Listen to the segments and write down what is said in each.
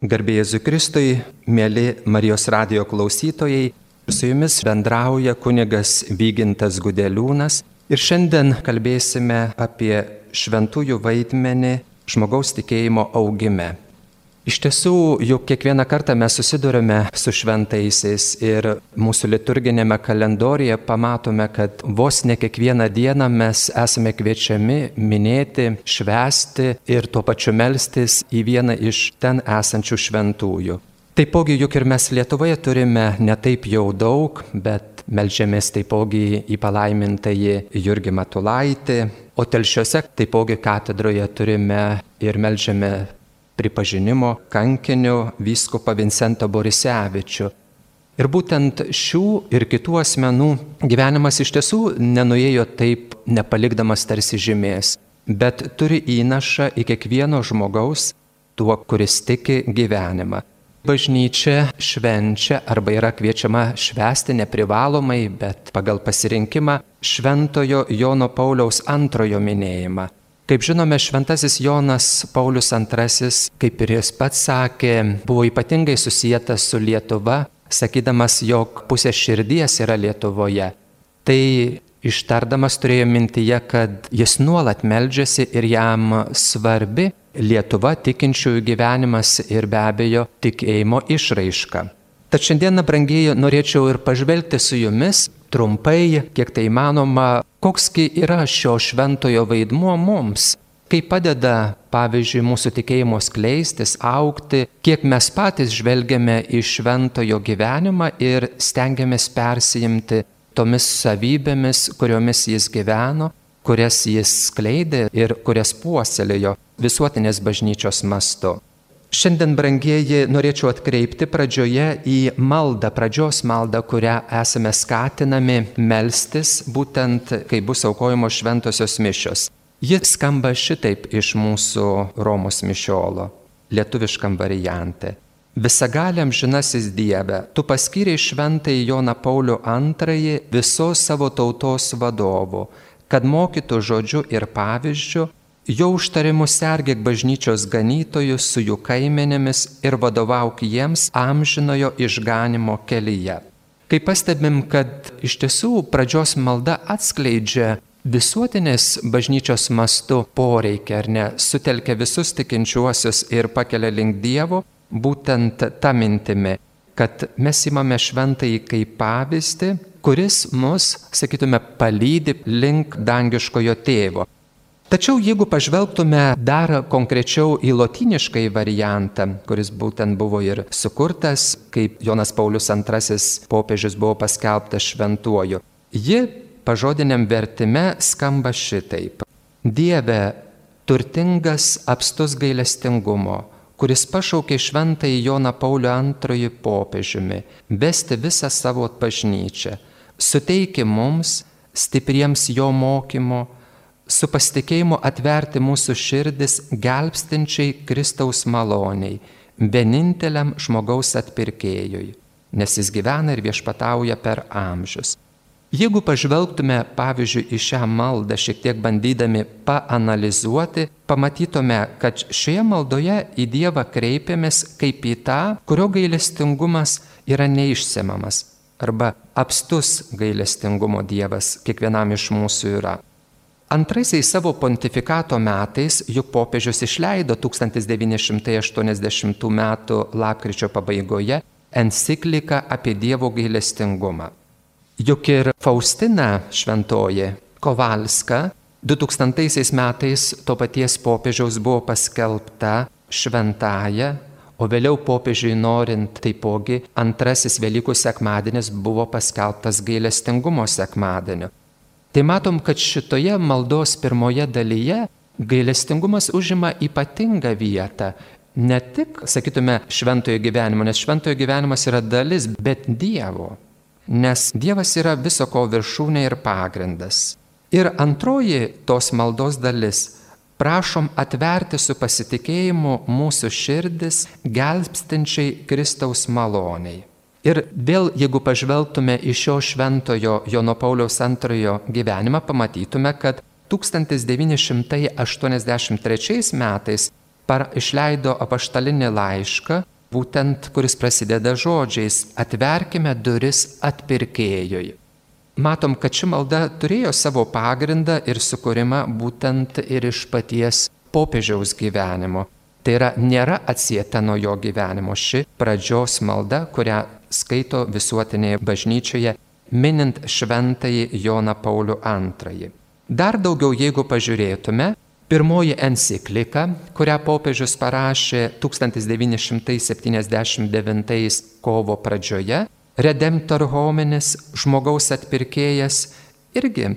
Garbėjai Zukristui, mėly Marijos radio klausytojai, su jumis bendrauja kunigas Vygintas Gudeliūnas ir šiandien kalbėsime apie šventųjų vaidmenį žmogaus tikėjimo augime. Iš tiesų, juk kiekvieną kartą mes susidurime su šventaisiais ir mūsų liturginėme kalendorijoje pamatome, kad vos ne kiekvieną dieną mes esame kviečiami minėti, švesti ir tuo pačiu melstis į vieną iš ten esančių šventųjų. Taipogi juk ir mes Lietuvoje turime ne taip jau daug, bet melžiamės taipogi į palaimintąjį Jurgį Matulaitį, o telšiuose taipogi katedroje turime ir melžiame pripažinimo kankiniu vyskupą Vincentą Borisevičių. Ir būtent šių ir kitų asmenų gyvenimas iš tiesų nenuėjo taip nepalikdamas tarsi žymės, bet turi įnašą į kiekvieno žmogaus, tuo, kuris tiki gyvenimą. Bažnyčia švenčia arba yra kviečiama švęsti neprivalomai, bet pagal pasirinkimą Šventojo Jono Pauliaus antrojo minėjimą. Kaip žinome, šventasis Jonas Paulius II, kaip ir jis pats sakė, buvo ypatingai susijęs su Lietuva, sakydamas, jog pusė širdies yra Lietuvoje. Tai ištardamas turėjo mintyje, kad jis nuolat meldžiasi ir jam svarbi Lietuva tikinčiųjų gyvenimas ir be abejo tikėjimo išraiška. Tad šiandieną, brangieji, norėčiau ir pažvelgti su jumis trumpai, kiek tai įmanoma, koksgi yra šio šventojo vaidmuo mums, kaip padeda, pavyzdžiui, mūsų tikėjimo skleistis, aukti, kiek mes patys žvelgiame į šventojo gyvenimą ir stengiamės persijimti tomis savybėmis, kuriomis jis gyveno, kurias jis skleidė ir kurias puoselėjo visuotinės bažnyčios mastu. Šiandien, brangieji, norėčiau atkreipti pradžioje į maldą, pradžios maldą, kurią esame skatinami melstis, būtent kai bus aukojimo šventosios mišios. Ji skamba šitaip iš mūsų Romos mišiolo, lietuviškam variante. Visagaliam žinasis Dieve, tu paskyrei šventai Joną Paulių II visos savo tautos vadovu, kad mokytų žodžiu ir pavyzdžiu Jo užtarimu sergėk bažnyčios ganytojus su jų kaimenėmis ir vadovauk jiems amžinojo išganimo kelyje. Kai pastebim, kad iš tiesų pradžios malda atskleidžia visuotinės bažnyčios mastu poreikia, ar ne, sutelkia visus tikinčiuosius ir pakelia link Dievo, būtent tą mintimi, kad mes įmame šventąjį kaip pavyzdį, kuris mus, sakytume, palydi link dangiškojo tėvo. Tačiau jeigu pažvelgtume dar konkrečiau į lotyniškai variantą, kuris būtent buvo ir sukurtas, kaip Jonas Paulius II popiežius buvo paskelbtas šventuoju, ji pažodiniam vertime skamba šitaip. Dieve, turtingas apstus gailestingumo, kuris pašaukė šventąjį Joną Paulių II popiežiumi, vesti visą savo bažnyčią, suteiki mums, stipriems jo mokymo, su pasitikėjimu atverti mūsų širdis gelbstinčiai Kristaus maloniai, vieninteliam žmogaus atpirkėjui, nes jis gyvena ir viešpatauja per amžius. Jeigu pažvelgtume, pavyzdžiui, į šią maldą, šiek tiek bandydami paanalizuoti, pamatytume, kad šioje maldoje į Dievą kreipiamės kaip į tą, kurio gailestingumas yra neišsemamas arba apstus gailestingumo Dievas kiekvienam iš mūsų yra. Antraisiais savo pontifikato metais juk popiežius išleido 1980 m. lapkričio pabaigoje encikliką apie Dievo gailestingumą. Juk ir Faustina šventoji Kovalska 2000 metais to paties popiežiaus buvo paskelbta šventaja, o vėliau popiežiui norint taipogi antrasis Velykų sekmadienis buvo paskelbtas gailestingumo sekmadieniu. Tai matom, kad šitoje maldos pirmoje dalyje gailestingumas užima ypatingą vietą. Ne tik, sakytume, šventojo gyvenimo, nes šventojo gyvenimas yra dalis, bet Dievo. Nes Dievas yra viso ko viršūnė ir pagrindas. Ir antroji tos maldos dalis - prašom atverti su pasitikėjimu mūsų širdis gelbstinčiai Kristaus maloniai. Ir vėl, jeigu pažvelgtume į šio šventojo Jono Pauliaus antrojo gyvenimą, pamatytume, kad 1983 metais para, išleido apaštalinį laišką, būtent kuris prasideda žodžiais - atverkime duris atpirkėjui. Matom, kad ši malda turėjo savo pagrindą ir sukūrimą būtent ir iš paties popiežiaus gyvenimo. Tai yra nėra atsieta nuo jo gyvenimo ši pradžios malda, kurią skaito visuotinėje bažnyčioje, minint šventąjį Joną Paulių II. Dar daugiau, jeigu pažiūrėtume, pirmoji enciklika, kurią popiežius parašė 1979 kovo pradžioje, Redemptor hominis, žmogaus atpirkėjas, irgi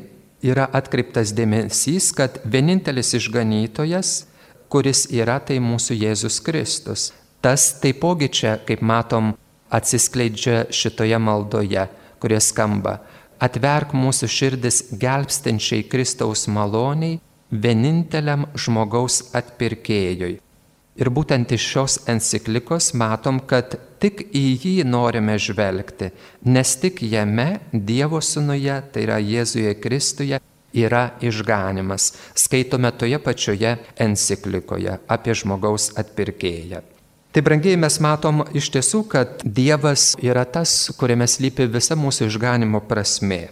yra atkreiptas dėmesys, kad vienintelis išganytojas, kuris yra tai mūsų Jėzus Kristus. Tas taipogi čia, kaip matom, atsiskleidžia šitoje maldoje, kurie skamba. Atverk mūsų širdis gelbstinčiai Kristaus maloniai, vieninteliam žmogaus atpirkėjui. Ir būtent iš šios enciklikos matom, kad tik į jį norime žvelgti, nes tik jame Dievo Sūnuje, tai yra Jėzuje Kristuje, yra išganimas. Skaitome toje pačioje enciklikoje apie žmogaus atpirkėją. Tai brangiai mes matom iš tiesų, kad Dievas yra tas, kuriame slypi visa mūsų išganimo prasme.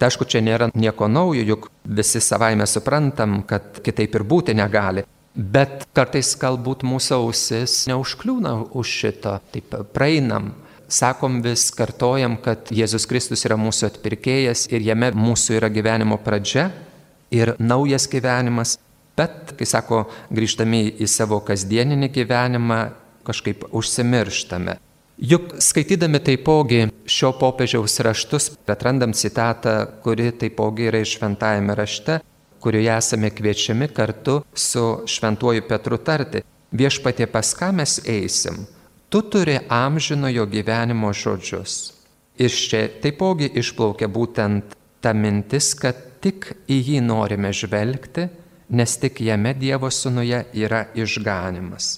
Tai aišku, čia nėra nieko naujo, juk visi savaime suprantam, kad kitaip ir būti negali. Bet kartais galbūt mūsų ausis neužkliūna už šito, taip praeinam sakom vis, kartojam, kad Jėzus Kristus yra mūsų atpirkėjas ir jame mūsų yra gyvenimo pradžia ir naujas gyvenimas, bet, kai sako, grįžtami į savo kasdieninį gyvenimą, kažkaip užsimirštame. Juk skaitydami taipogi šio popiežiaus raštus, atrandam citatą, kuri taipogi yra iš šventajame rašte, kurioje esame kviečiami kartu su šventuoju Petru tarti, viešpatie pas ką mes eisim, tu turi amžinojo gyvenimo žodžius. Iš čia taipogi išplaukia būtent ta mintis, kad tik į jį norime žvelgti, nes tik jame Dievo sūnuje yra išganimas.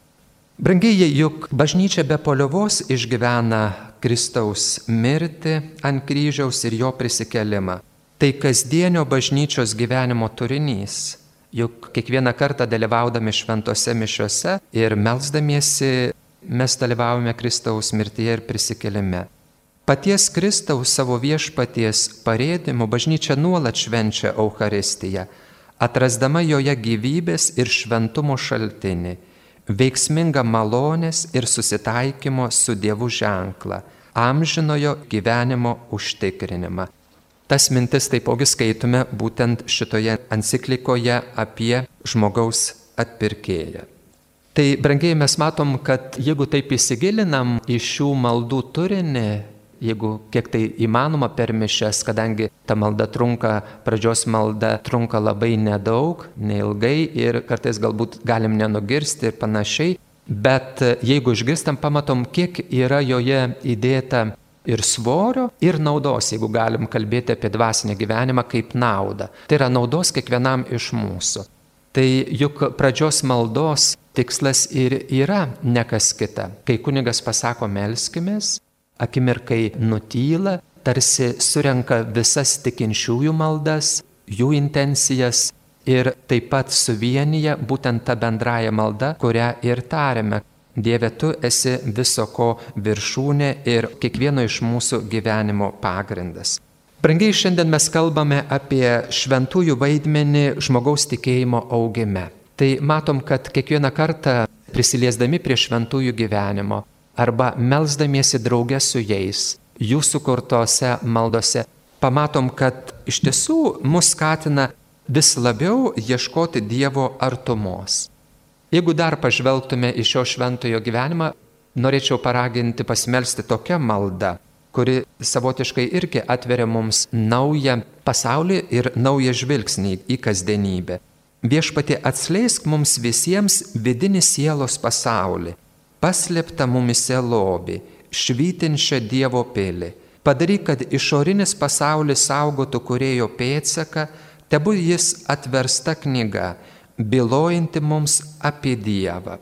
Brangiai, juk bažnyčia be poliovos išgyvena Kristaus mirtį ant kryžiaus ir jo prisikelimą. Tai kasdienio bažnyčios gyvenimo turinys. Juk kiekvieną kartą dalyvaudami šventose mišiuose ir melzdamiesi mes dalyvaujame Kristaus mirtyje ir prisikelime. Paties Kristaus savo viešpaties parėdimu bažnyčia nuolat švenčia Euharistiją, atrasdama joje gyvybės ir šventumo šaltinį, veiksmingą malonės ir susitaikymo su Dievu ženklą, amžinojo gyvenimo užtikrinimą. Tas mintis taipogi skaitume būtent šitoje enciklikoje apie žmogaus atpirkėją. Tai brangiai mes matom, kad jeigu taip įsigilinam į šių maldų turinį, jeigu kiek tai įmanoma per mišes, kadangi ta malda trunka, pradžios malda trunka labai nedaug, neilgai ir kartais galbūt galim nenugirsti ir panašiai, bet jeigu išgirstam, pamatom, kiek yra joje įdėta ir svorio, ir naudos, jeigu galim kalbėti apie dvasinę gyvenimą kaip naudą. Tai yra naudos kiekvienam iš mūsų. Tai juk pradžios maldos tikslas ir yra ne kas kita. Kai kunigas pasako melskimės, akimirkai nutyla, tarsi surenka visas tikinčiųjų maldas, jų intencijas ir taip pat suvienyje būtent tą bendrąją maldą, kurią ir tariame. Dieve, tu esi viso ko viršūnė ir kiekvieno iš mūsų gyvenimo pagrindas. Brangiai šiandien mes kalbame apie šventųjų vaidmenį žmogaus tikėjimo augime. Tai matom, kad kiekvieną kartą prisiliesdami prie šventųjų gyvenimo arba melzdamiesi draugę su jais, jų sukurtose maldose, pamatom, kad iš tiesų mus skatina vis labiau ieškoti Dievo artumos. Jeigu dar pažvelgtume į šio šventojo gyvenimą, norėčiau paraginti pasimelsti tokią maldą kuri savotiškai irgi atveria mums naują pasaulį ir naują žvilgsnį į kasdienybę. Viešpatė atskleisk mums visiems vidinį sielos pasaulį, paslėptą mumise lobį, švytinčią Dievo pilį. Padaryk, kad išorinis pasaulis saugotų kurėjo pėtsaką, tebu jis atversta knyga, bylojanti mums apie Dievą.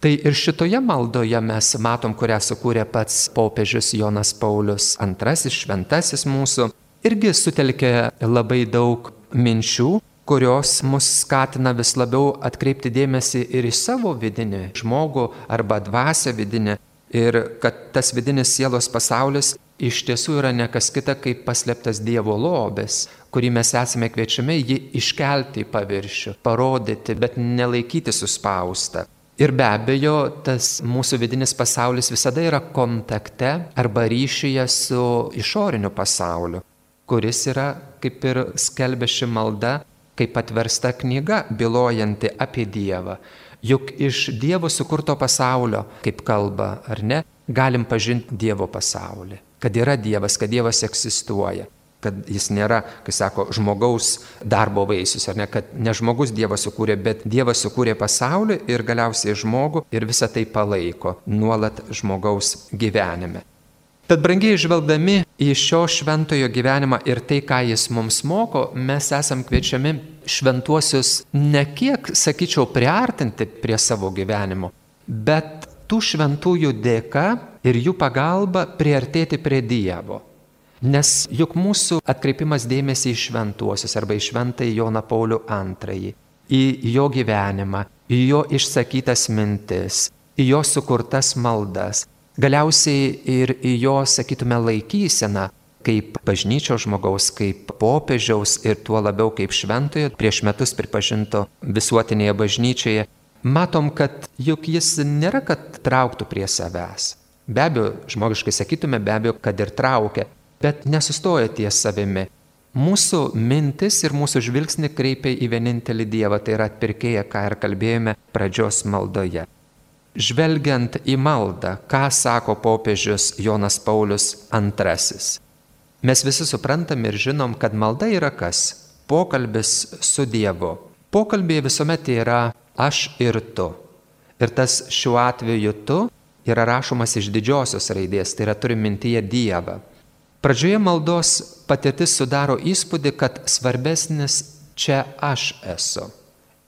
Tai ir šitoje maldoje mes matom, kurią sukūrė pats popiežius Jonas Paulius II, šventasis mūsų, irgi sutelkė labai daug minčių, kurios mus skatina vis labiau atkreipti dėmesį ir į savo vidinį žmogų arba dvasę vidinę. Ir kad tas vidinis sielos pasaulis iš tiesų yra ne kas kita kaip paslėptas Dievo lobis, kurį mes esame kviečiami jį iškelti į paviršių, parodyti, bet nelaikyti suspaustą. Ir be abejo, tas mūsų vidinis pasaulis visada yra kontakte arba ryšyje su išoriniu pasauliu, kuris yra, kaip ir skelbia ši malda, kaip atversta knyga, bylojanti apie Dievą. Juk iš Dievo sukurto pasaulio, kaip kalba, ar ne, galim pažinti Dievo pasaulį. Kad yra Dievas, kad Dievas egzistuoja. Kad jis nėra, kai sako, žmogaus darbo vaisius, ar ne, kad ne žmogus Dievas sukūrė, bet Dievas sukūrė pasaulį ir galiausiai žmogų ir visą tai palaiko nuolat žmogaus gyvenime. Tad brangiai žvelgdami į šio šventojo gyvenimą ir tai, ką jis mums moko, mes esam kviečiami šventuosius ne kiek, sakyčiau, priartinti prie savo gyvenimo, bet tų šventųjų dėka ir jų pagalba priartėti prie Dievo. Nes juk mūsų atkreipimas dėmesį į šventuosius arba į šventąjį Joną Paulių II, į jo gyvenimą, į jo išsakytas mintis, į jo sukurtas maldas, Galiausiai ir į jo, sakytume, laikyseną kaip bažnyčio žmogaus, kaip popiežiaus ir tuo labiau kaip šventojo prieš metus pripažinto visuotinėje bažnyčioje, matom, kad juk jis nėra, kad trauktų prie savęs. Be abejo, žmogiškai sakytume, be abejo, kad ir traukia, bet nesustoja ties savimi. Mūsų mintis ir mūsų žvilgsnį kreipia į vienintelį Dievą, tai yra atpirkėją, ką ir kalbėjome pradžios maldoje. Žvelgiant į maldą, ką sako popiežius Jonas Paulius II. Mes visi suprantam ir žinom, kad malda yra kas? Pokalbis su Dievu. Pokalbėje visuomet yra aš ir tu. Ir tas šiuo atveju tu yra rašomas iš didžiosios raidės, tai yra turi mintyje Dievą. Pradžioje maldos patirtis sudaro įspūdį, kad svarbesnis čia aš esu.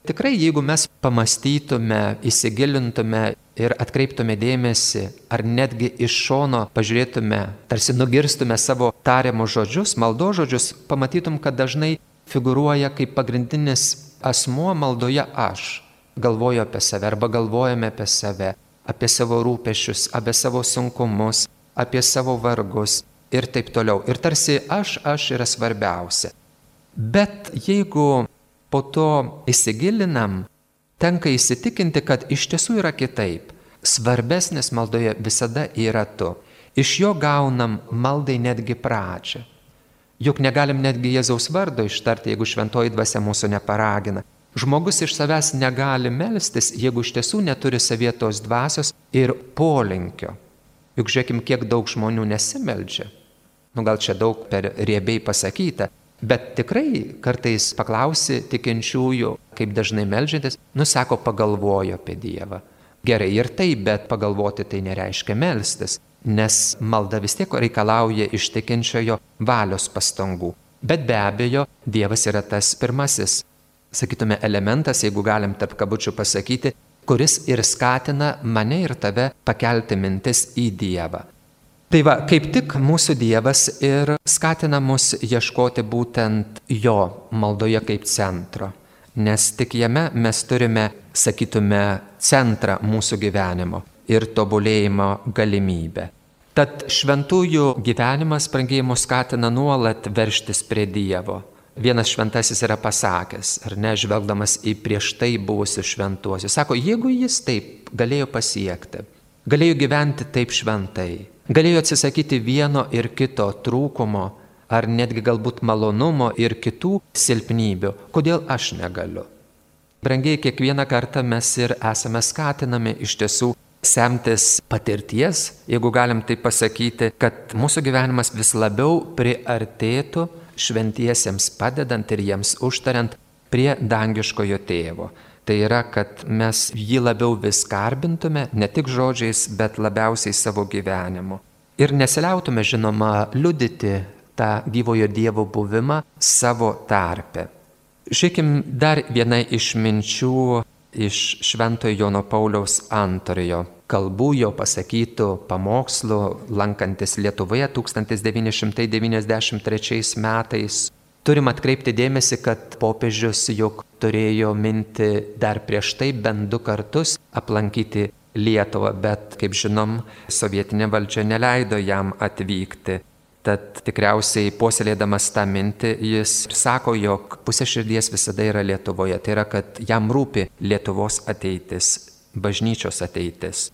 Tikrai, jeigu mes pamastytume, įsigilintume ir atkreiptume dėmesį, ar netgi iš šono pažiūrėtume, tarsi nugirstume savo tariamus žodžius, maldo žodžius, pamatytum, kad dažnai figuruoja kaip pagrindinis asmuo maldoje aš. Galvoju apie save arba galvojame apie save, apie savo rūpešius, apie savo sunkumus, apie savo vargus ir taip toliau. Ir tarsi aš, aš yra svarbiausia. Bet jeigu po to įsigilinam, tenka įsitikinti, kad iš tiesų yra kitaip. Svarbesnis maldoje visada yra tu. Iš jo gaunam maldai netgi pradžią. Juk negalim netgi Jėzaus vardo ištarti, jeigu šventoji dvasia mūsų neparagina. Žmogus iš savęs negali melstis, jeigu iš tiesų neturi savietos dvasios ir polinkio. Juk žiūrėkim, kiek daug žmonių nesimeldžia. Nu gal čia daug per riebiai pasakyta, Bet tikrai kartais paklausi tikinčiųjų, kaip dažnai melžiantis, nusako pagalvojo apie Dievą. Gerai ir tai, bet pagalvoti tai nereiškia melstis, nes malda vis tiek reikalauja iš tikinčiojo valios pastangų. Bet be abejo, Dievas yra tas pirmasis, sakytume, elementas, jeigu galim tarp kabučių pasakyti, kuris ir skatina mane ir tave pakelti mintis į Dievą. Tai va, kaip tik mūsų Dievas ir skatina mus ieškoti būtent jo maldoje kaip centro, nes tik jame mes turime, sakytume, centrą mūsų gyvenimo ir tobulėjimo galimybę. Tad šventųjų gyvenimas prangėjimo skatina nuolat verštis prie Dievo. Vienas šventasis yra pasakęs, ar ne, žvelgdamas į prieš tai buvusius šventuosius. Sako, jeigu jis taip galėjo pasiekti, galėjo gyventi taip šventai, Galėjo atsisakyti vieno ir kito trūkumo, ar netgi galbūt malonumo ir kitų silpnybių. Kodėl aš negaliu? Brangiai, kiekvieną kartą mes ir esame skatinami iš tiesų semtis patirties, jeigu galim tai pasakyti, kad mūsų gyvenimas vis labiau priartėtų šventiesiems padedant ir jiems užtariant prie dangiškojo tėvo. Tai yra, kad mes jį labiau vis garbintume, ne tik žodžiais, bet labiausiai savo gyvenimu. Ir nesiliautume, žinoma, liudyti tą gyvojo Dievo buvimą savo tarpe. Žiūrėkim dar viena iš minčių iš Šventojo Jono Pauliaus antrojo kalbų jo pasakytų pamokslų, lankantis Lietuvoje 1993 metais. Turim atkreipti dėmesį, kad popiežius juk turėjo minti dar prieš tai bent du kartus aplankyti Lietuvą, bet, kaip žinom, sovietinė valdžia neleido jam atvykti. Tad tikriausiai puoselėdamas tą mintį, jis sako, jog pusė širdies visada yra Lietuvoje. Tai yra, kad jam rūpi Lietuvos ateitis, bažnyčios ateitis.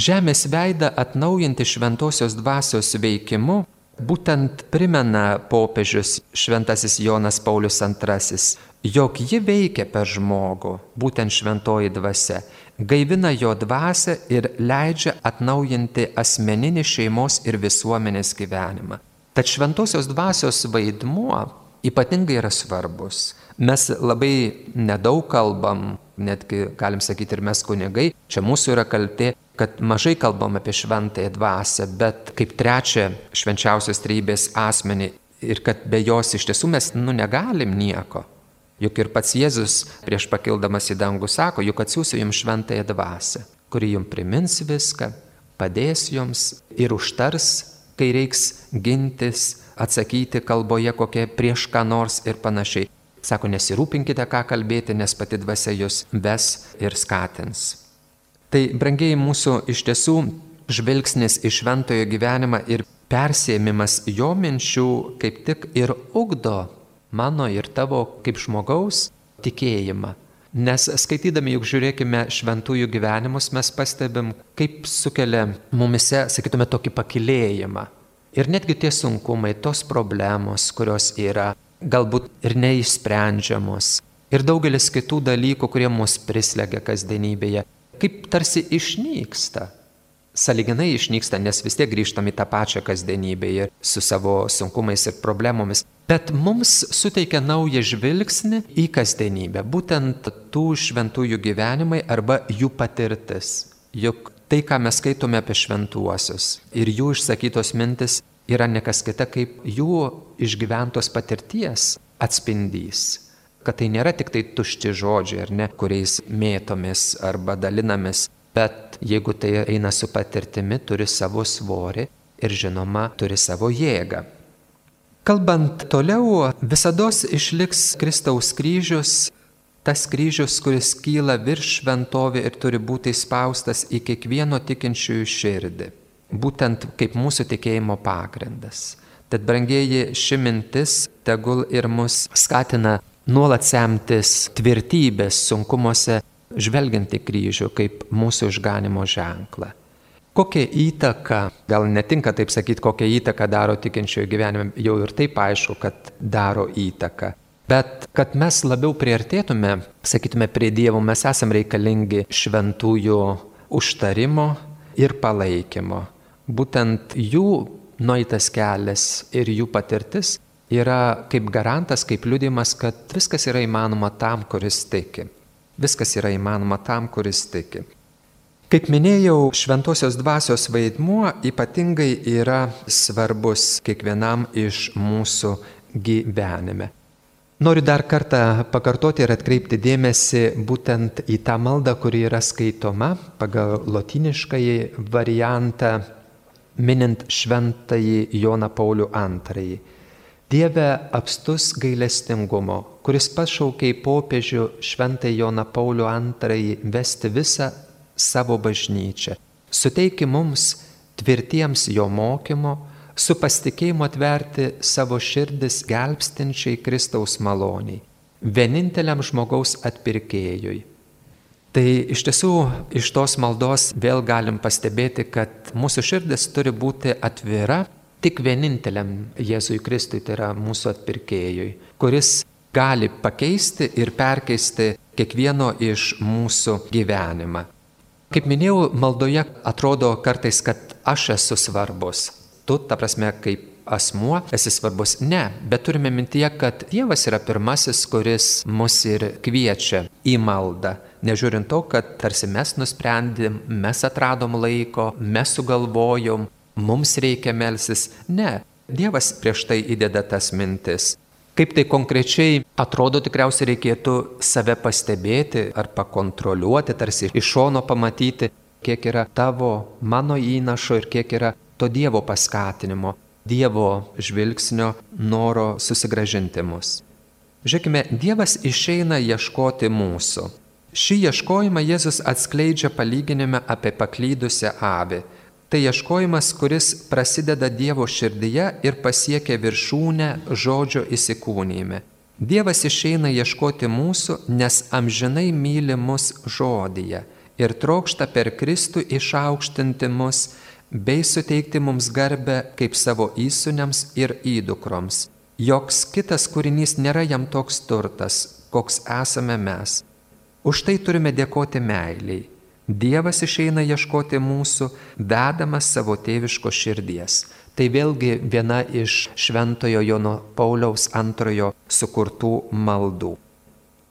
Žemės veidą atnaujinti šventosios dvasios veikimu būtent primena popiežius šventasis Jonas Paulius II, jog ji veikia per žmogų, būtent šventoji dvasia, gaivina jo dvasę ir leidžia atnaujinti asmeninį šeimos ir visuomenės gyvenimą. Tad šventosios dvasios vaidmuo ypatingai yra svarbus. Mes labai nedaug kalbam, netgi galim sakyti ir mes kunigai, čia mūsų yra kaltė, kad mažai kalbam apie šventąją dvasę, bet kaip trečią švenčiausios trybės asmenį ir kad be jos iš tiesų mes nu negalim nieko. Juk ir pats Jėzus prieš pakildamas į dangų sako, juk atsiųsiu jums šventąją dvasę, kuri jums primins viską, padės jums ir užtars, kai reiks gintis, atsakyti kalboje kokie prieš ką nors ir panašiai. Sako, nesirūpinkite, ką kalbėti, nes pati dvasia jūs ves ir skatins. Tai, brangiai, mūsų iš tiesų žvilgsnis į šventojo gyvenimą ir persėmimas jo minčių kaip tik ir ugdo mano ir tavo kaip žmogaus tikėjimą. Nes skaitydami, juk žiūrėkime šventųjų gyvenimus, mes pastebim, kaip sukelia mumise, sakytume, tokį pakilėjimą. Ir netgi tie sunkumai, tos problemos, kurios yra, galbūt ir neišsprendžiamos. Ir daugelis kitų dalykų, kurie mus prislegia kasdienybėje, kaip tarsi išnyksta saliginai išnyksta, nes vis tiek grįžtam į tą pačią kasdienybę ir su savo sunkumais ir problemomis. Bet mums suteikia naują žvilgsnį į kasdienybę, būtent tų šventųjų gyvenimai arba jų patirtis. Juk tai, ką mes skaitome apie šventuosius ir jų išsakytos mintis yra nekas kita kaip jų išgyventos patirties atspindys kad tai nėra tik tai tušti žodžiai, ar ne, kuriais mėtomis arba dalinamės, bet jeigu tai eina su patirtimi, turi savo svorį ir žinoma, turi savo jėgą. Kalbant toliau, visada išliks Kristaus kryžius, tas kryžius, kuris kyla virš šventovė ir turi būti įspaustas į kiekvieno tikinčiųjų širdį, būtent kaip mūsų tikėjimo pagrindas. Tad, brangieji, ši mintis tegul ir mus skatina nuolat semtis tvirtybės sunkumuose žvelgiant į kryžių kaip mūsų išganimo ženklą. Kokią įtaką, gal netinka taip sakyti, kokią įtaką daro tikinčiojo gyvenime, jau ir taip aišku, kad daro įtaką. Bet kad mes labiau priartėtume, sakytume, prie Dievo, mes esame reikalingi šventųjų užtarimo ir palaikymo. Būtent jų nueitas kelias ir jų patirtis yra kaip garantas, kaip liudimas, kad viskas yra įmanoma tam, kuris tiki. Viskas yra įmanoma tam, kuris tiki. Kaip minėjau, šventosios dvasios vaidmuo ypatingai yra svarbus kiekvienam iš mūsų gyvenime. Noriu dar kartą pakartoti ir atkreipti dėmesį būtent į tą maldą, kuri yra skaitoma pagal lotiniškąjį variantą, minint šventąjį Joną Paulių II. Dieve apstus gailestingumo, kuris pašaukė į popiežių šventą Joną Paulių II vesti visą savo bažnyčią. Suteiki mums tvirtiems jo mokymo, su pasitikėjimu atverti savo širdis gelbstinčiai Kristaus maloniai, vieninteliam žmogaus atpirkėjui. Tai iš tiesų iš tos maldos vėl galim pastebėti, kad mūsų širdis turi būti atvira tik vieninteliam Jėzui Kristui, tai yra mūsų atpirkėjui, kuris gali pakeisti ir perkeisti kiekvieno iš mūsų gyvenimą. Kaip minėjau, maldoje atrodo kartais, kad aš esu svarbus. Tu, ta prasme, kaip asmuo esi svarbus. Ne, bet turime mintyje, kad Dievas yra pirmasis, kuris mus ir kviečia į maldą. Nežiūrint to, kad tarsi mes nusprendėm, mes atradom laiko, mes sugalvojom, mums reikia melsis. Ne, Dievas prieš tai įdeda tas mintis. Kaip tai konkrečiai atrodo, tikriausiai reikėtų save pastebėti ar pakontroliuoti, tarsi iš šono pamatyti, kiek yra tavo, mano įnašo ir kiek yra to Dievo paskatinimo. Dievo žvilgsnio noro susigražinti mus. Žiūrėkime, Dievas išeina ieškoti mūsų. Šį ieškojimą Jėzus atskleidžia palyginime apie paklydusią avį. Tai ieškojimas, kuris prasideda Dievo širdyje ir pasiekia viršūnę žodžio įsikūnyme. Dievas išeina ieškoti mūsų, nes amžinai myli mus žodyje ir trokšta per Kristų išaukštinti mus bei suteikti mums garbę kaip savo įsūniams ir įdukroms. Joks kitas kūrinys nėra jam toks turtas, koks esame mes. Už tai turime dėkoti meiliai Dievas išeina ieškoti mūsų, vedamas savo tėviško širdies. Tai vėlgi viena iš Šventojo Jono Pauliaus antrojo sukurtų maldų.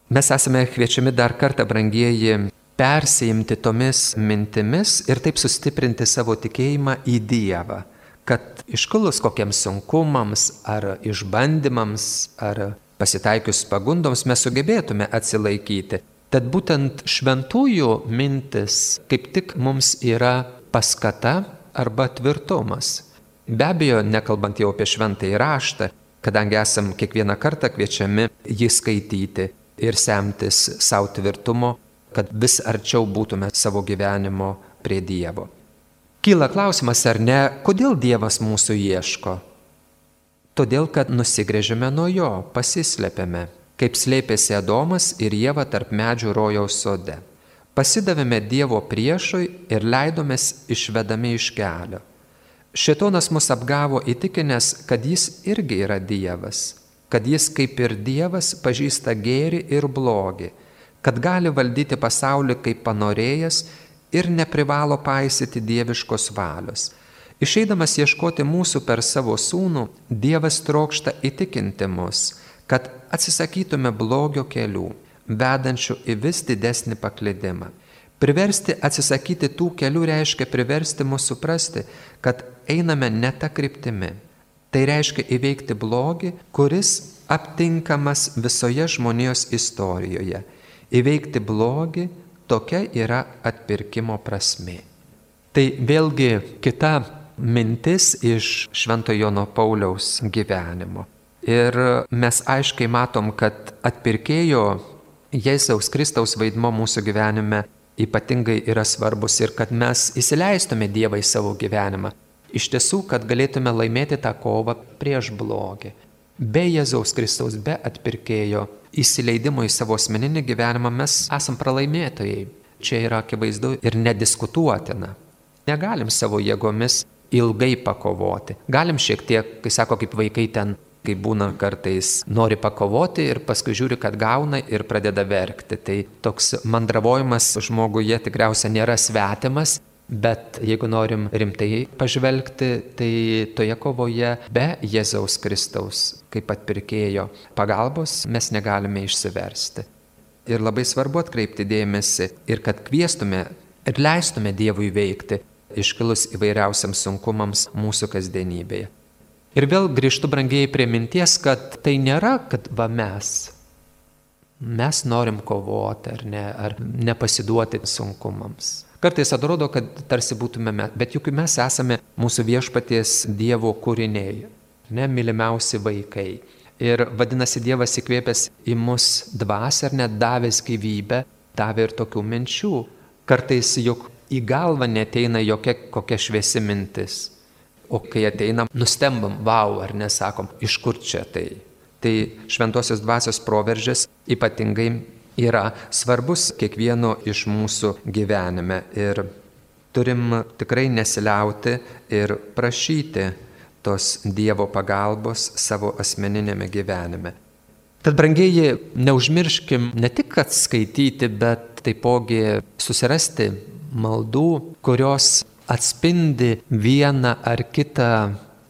Mes esame kviečiami dar kartą, brangieji, persijimti tomis mintimis ir taip sustiprinti savo tikėjimą į Dievą, kad iškulus kokiems sunkumams ar išbandymams ar pasitaikius pagundoms mes sugebėtume atsilaikyti Tad būtent šventųjų mintis kaip tik mums yra paskata arba tvirtumas. Be abejo, nekalbant jau apie šventąjį raštą, kadangi esam kiekvieną kartą kviečiami jį skaityti ir semtis savo tvirtumo, kad vis arčiau būtume savo gyvenimo prie Dievo. Kyla klausimas, ar ne, kodėl Dievas mūsų ieško? Todėl, kad nusigrėžėme nuo jo, pasislepiame kaip slėpėsi Adomas ir Jėva tarp medžių rojaus sode. Pasidavėme Dievo priešui ir leidomės išvedami iš kelio. Šitonas mus apgavo įtikinęs, kad jis irgi yra Dievas, kad jis kaip ir Dievas pažįsta gėrį ir blogį, kad gali valdyti pasaulį kaip panorėjęs ir neprivalo paisyti dieviškos valios. Išeidamas ieškoti mūsų per savo sūnų, Dievas trokšta įtikinti mus, kad atsisakytume blogio kelių, vedančių į vis didesnį paklydimą. Priversti atsisakyti tų kelių reiškia priversti mus suprasti, kad einame ne tą kryptimi. Tai reiškia įveikti blogį, kuris aptinkamas visoje žmonijos istorijoje. Įveikti blogį tokia yra atpirkimo prasme. Tai vėlgi kita mintis iš Šventojo Jono Pauliaus gyvenimo. Ir mes aiškiai matom, kad atpirkėjo Jėzaus Kristaus vaidmo mūsų gyvenime ypatingai yra svarbus ir kad mes įsileistume Dievą į savo gyvenimą. Iš tiesų, kad galėtume laimėti tą kovą prieš blogį. Be Jėzaus Kristaus, be atpirkėjo įsileidimo į savo asmeninį gyvenimą mes esam pralaimėtojai. Čia yra akivaizdu ir nediskutuotina. Negalim savo jėgomis ilgai pakovoti. Galim šiek tiek, kai sako, kaip vaikai ten kai būna kartais nori pakovoti ir paskui žiūri, kad gauna ir pradeda verkti. Tai toks mandravojimas žmoguje tikriausiai nėra svetimas, Bet jeigu norim rimtai pažvelgti, tai toje kovoje be Jėzaus Kristaus, kaip atpirkėjo pagalbos, mes negalime išsiversti. Ir labai svarbu atkreipti dėmesį ir kad kviestume ir leistume Dievui veikti, iškilus įvairiausiams sunkumams mūsų kasdienybėje. Ir vėl grįžtu brangiai prie minties, kad tai nėra, kad va mes. Mes norim kovoti ar, ne, ar nepasiduoti sunkumams. Kartais atrodo, kad tarsi būtume, bet juk mes esame mūsų viešpaties Dievo kūriniai, ne mylimiausi vaikai. Ir vadinasi, Dievas įkvėpęs į mus dvasę ar net davęs gyvybę, davė ir tokių minčių. Kartais juk į galvą neteina jokia kokia šviesi mintis. O kai ateinam, nustembam, wow, ar nesakom, iš kur čia tai. Tai šventosios dvasios proveržės ypatingai yra svarbus kiekvieno iš mūsų gyvenime. Ir turim tikrai nesiliauti ir prašyti tos Dievo pagalbos savo asmeninėme gyvenime. Tad, brangieji, neužmirškim ne tik atskaityti, bet taipogi susirasti maldų, kurios atspindi vieną ar kitą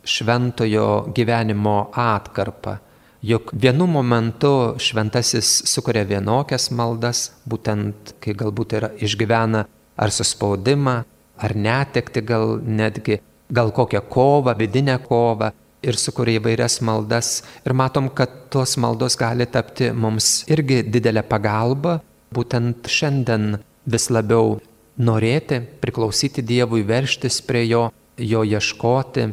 šventojo gyvenimo atkarpą. Juk vienu momentu šventasis sukuria vienokias maldas, būtent kai galbūt yra išgyvena ar suspaudimą, ar netekti gal netgi, gal kokią kovą, vidinę kovą ir sukuria įvairias maldas. Ir matom, kad tos maldos gali tapti mums irgi didelę pagalbą, būtent šiandien vis labiau norėti, priklausyti Dievui, verštis prie Jo, Jo ieškoti,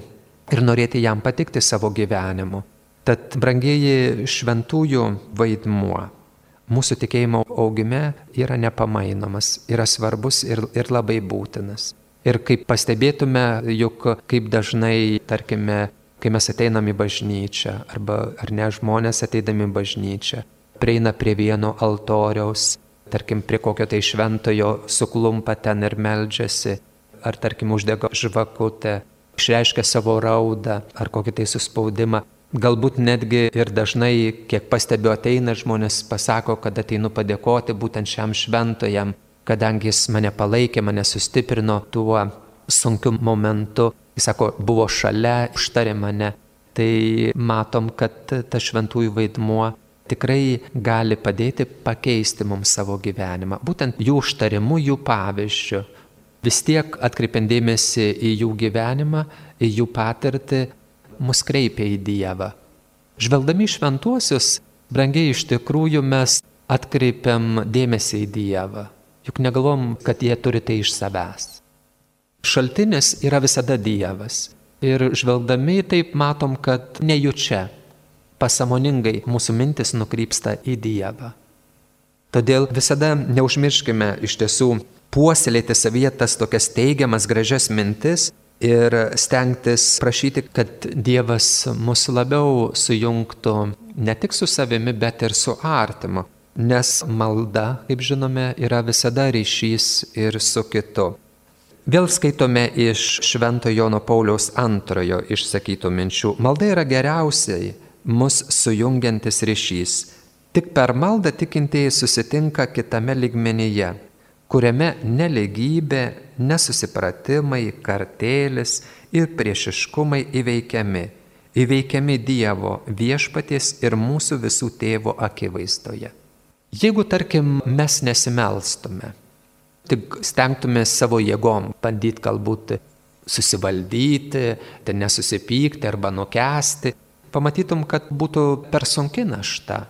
ir norėti jam patikti savo gyvenimu. Tad, brangieji, šventųjų vaidmuo mūsų tikėjimo augime yra nepamainomas, yra svarbus ir, ir labai būtinas. Ir kaip pastebėtume, juk kaip dažnai, tarkime, kai mes ateinam į bažnyčią, arba ar ne žmonės ateidami į bažnyčią, prieina prie vieno altoriaus, tarkim, prie kokio tai šventojo suklumpa ten ir meldžiasi, ar tarkim uždega žvakutę, išreiškia savo raudą ar kokį tai suspaudimą. Galbūt netgi ir dažnai, kiek pastebiu, ateina žmonės, pasako, kad ateinu padėkoti būtent šiam šventojam, kadangi jis mane palaikė, mane sustiprino tuo sunkiu momentu. Jis sako, buvo šalia, užtarė mane. Tai matom, kad tas šventųjų vaidmuo tikrai gali padėti pakeisti mums savo gyvenimą. Būtent jų užtarimu, jų pavyzdžiu. Vis tiek atkreipiant dėmesį į jų gyvenimą, į jų patirtį, mus kreipia į Dievą. Žvelgdami šventuosius, brangiai iš tikrųjų mes atkreipiam dėmesį į Dievą. Juk negalvom, kad jie turi tai iš savęs. Šaltinis yra visada Dievas. Ir žvelgdami taip matom, kad nejučia pasamoningai mūsų mintis nukrypsta į Dievą. Todėl visada neužmirškime iš tiesų puoselėti savyje tas tokias teigiamas, gražias mintis ir stengtis prašyti, kad Dievas mus labiau sujungtų ne tik su savimi, bet ir su artimu. Nes malda, kaip žinome, yra visada ryšys ir su kitu. Vėl skaitome iš Švento Jono Pauliaus antrojo išsakytų minčių. Malda yra geriausiai mus sujungiantis ryšys. Tik per maldą tikintieji susitinka kitame ligmenyje, kuriame neligybė, nesusipratimai, kartėlis ir priešiškumai įveikiami, įveikiami Dievo viešpaties ir mūsų visų tėvo akivaizdoje. Jeigu, tarkim, mes nesimelstume, tik stengtume savo jėgom bandyti galbūt susivaldyti, nesusipykti arba nukesti, pamatytum, kad būtų per sunki našta.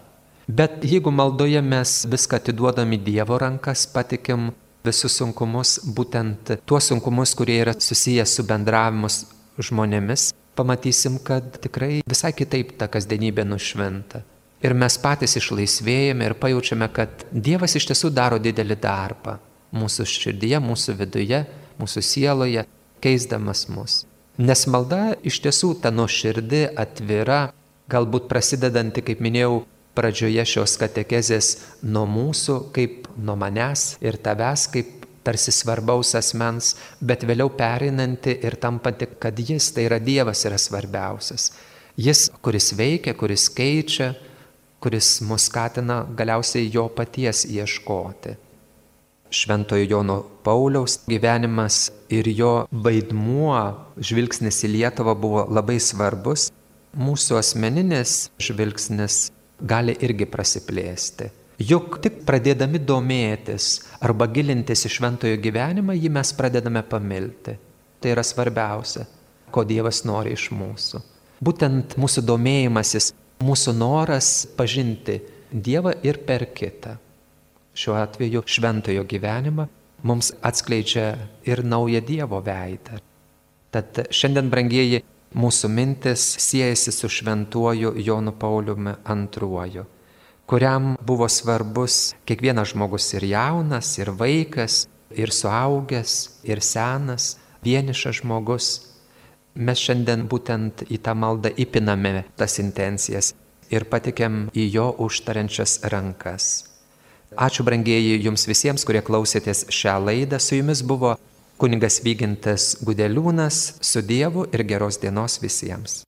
Bet jeigu maldoje mes viską atiduodami Dievo rankas, patikim visus sunkumus, būtent tuos sunkumus, kurie yra susijęs su bendravimu žmonėmis, pamatysim, kad tikrai visai kitaip ta kasdienybė nušventa. Ir mes patys išlaisvėjame ir pajaučiame, kad Dievas iš tiesų daro didelį darbą mūsų širdyje, mūsų viduje, mūsų sieloje, keisdamas mus. Nes malda iš tiesų ta nuoširdi, atvira, galbūt prasidedanti, kaip minėjau, pradžioje šios katekezės nuo mūsų, kaip nuo manęs ir tavęs, kaip tarsi svarbaus asmens, bet vėliau perinanti ir tampanti, kad jis, tai yra Dievas, yra svarbiausias. Jis, kuris veikia, kuris keičia, kuris mus skatina galiausiai jo paties ieškoti. Šventojo Jono Pauliaus gyvenimas ir jo vaidmuo, žvilgsnis į Lietuvą buvo labai svarbus. Mūsų asmeninis žvilgsnis gali irgi prasiplėsti. Juk tik pradėdami domėtis arba gilintis į šventojo gyvenimą, jį mes pradedame pamilti. Tai yra svarbiausia, ko Dievas nori iš mūsų. Būtent mūsų domėjimasis, mūsų noras pažinti Dievą ir per kitą šiuo atveju šventojo gyvenimą, mums atskleidžia ir naują Dievo veidą. Tad šiandien, brangieji, mūsų mintis siejasi su šventuoju Jonu Pauliumi II, kuriam buvo svarbus kiekvienas žmogus ir jaunas, ir vaikas, ir suaugęs, ir senas, vienišas žmogus. Mes šiandien būtent į tą maldą įpiname tas intencijas ir patikėm į jo užtariančias rankas. Ačiū brangieji jums visiems, kurie klausėtės šią laidą. Su jumis buvo kunigas Vygintas Gudeliūnas su Dievu ir geros dienos visiems.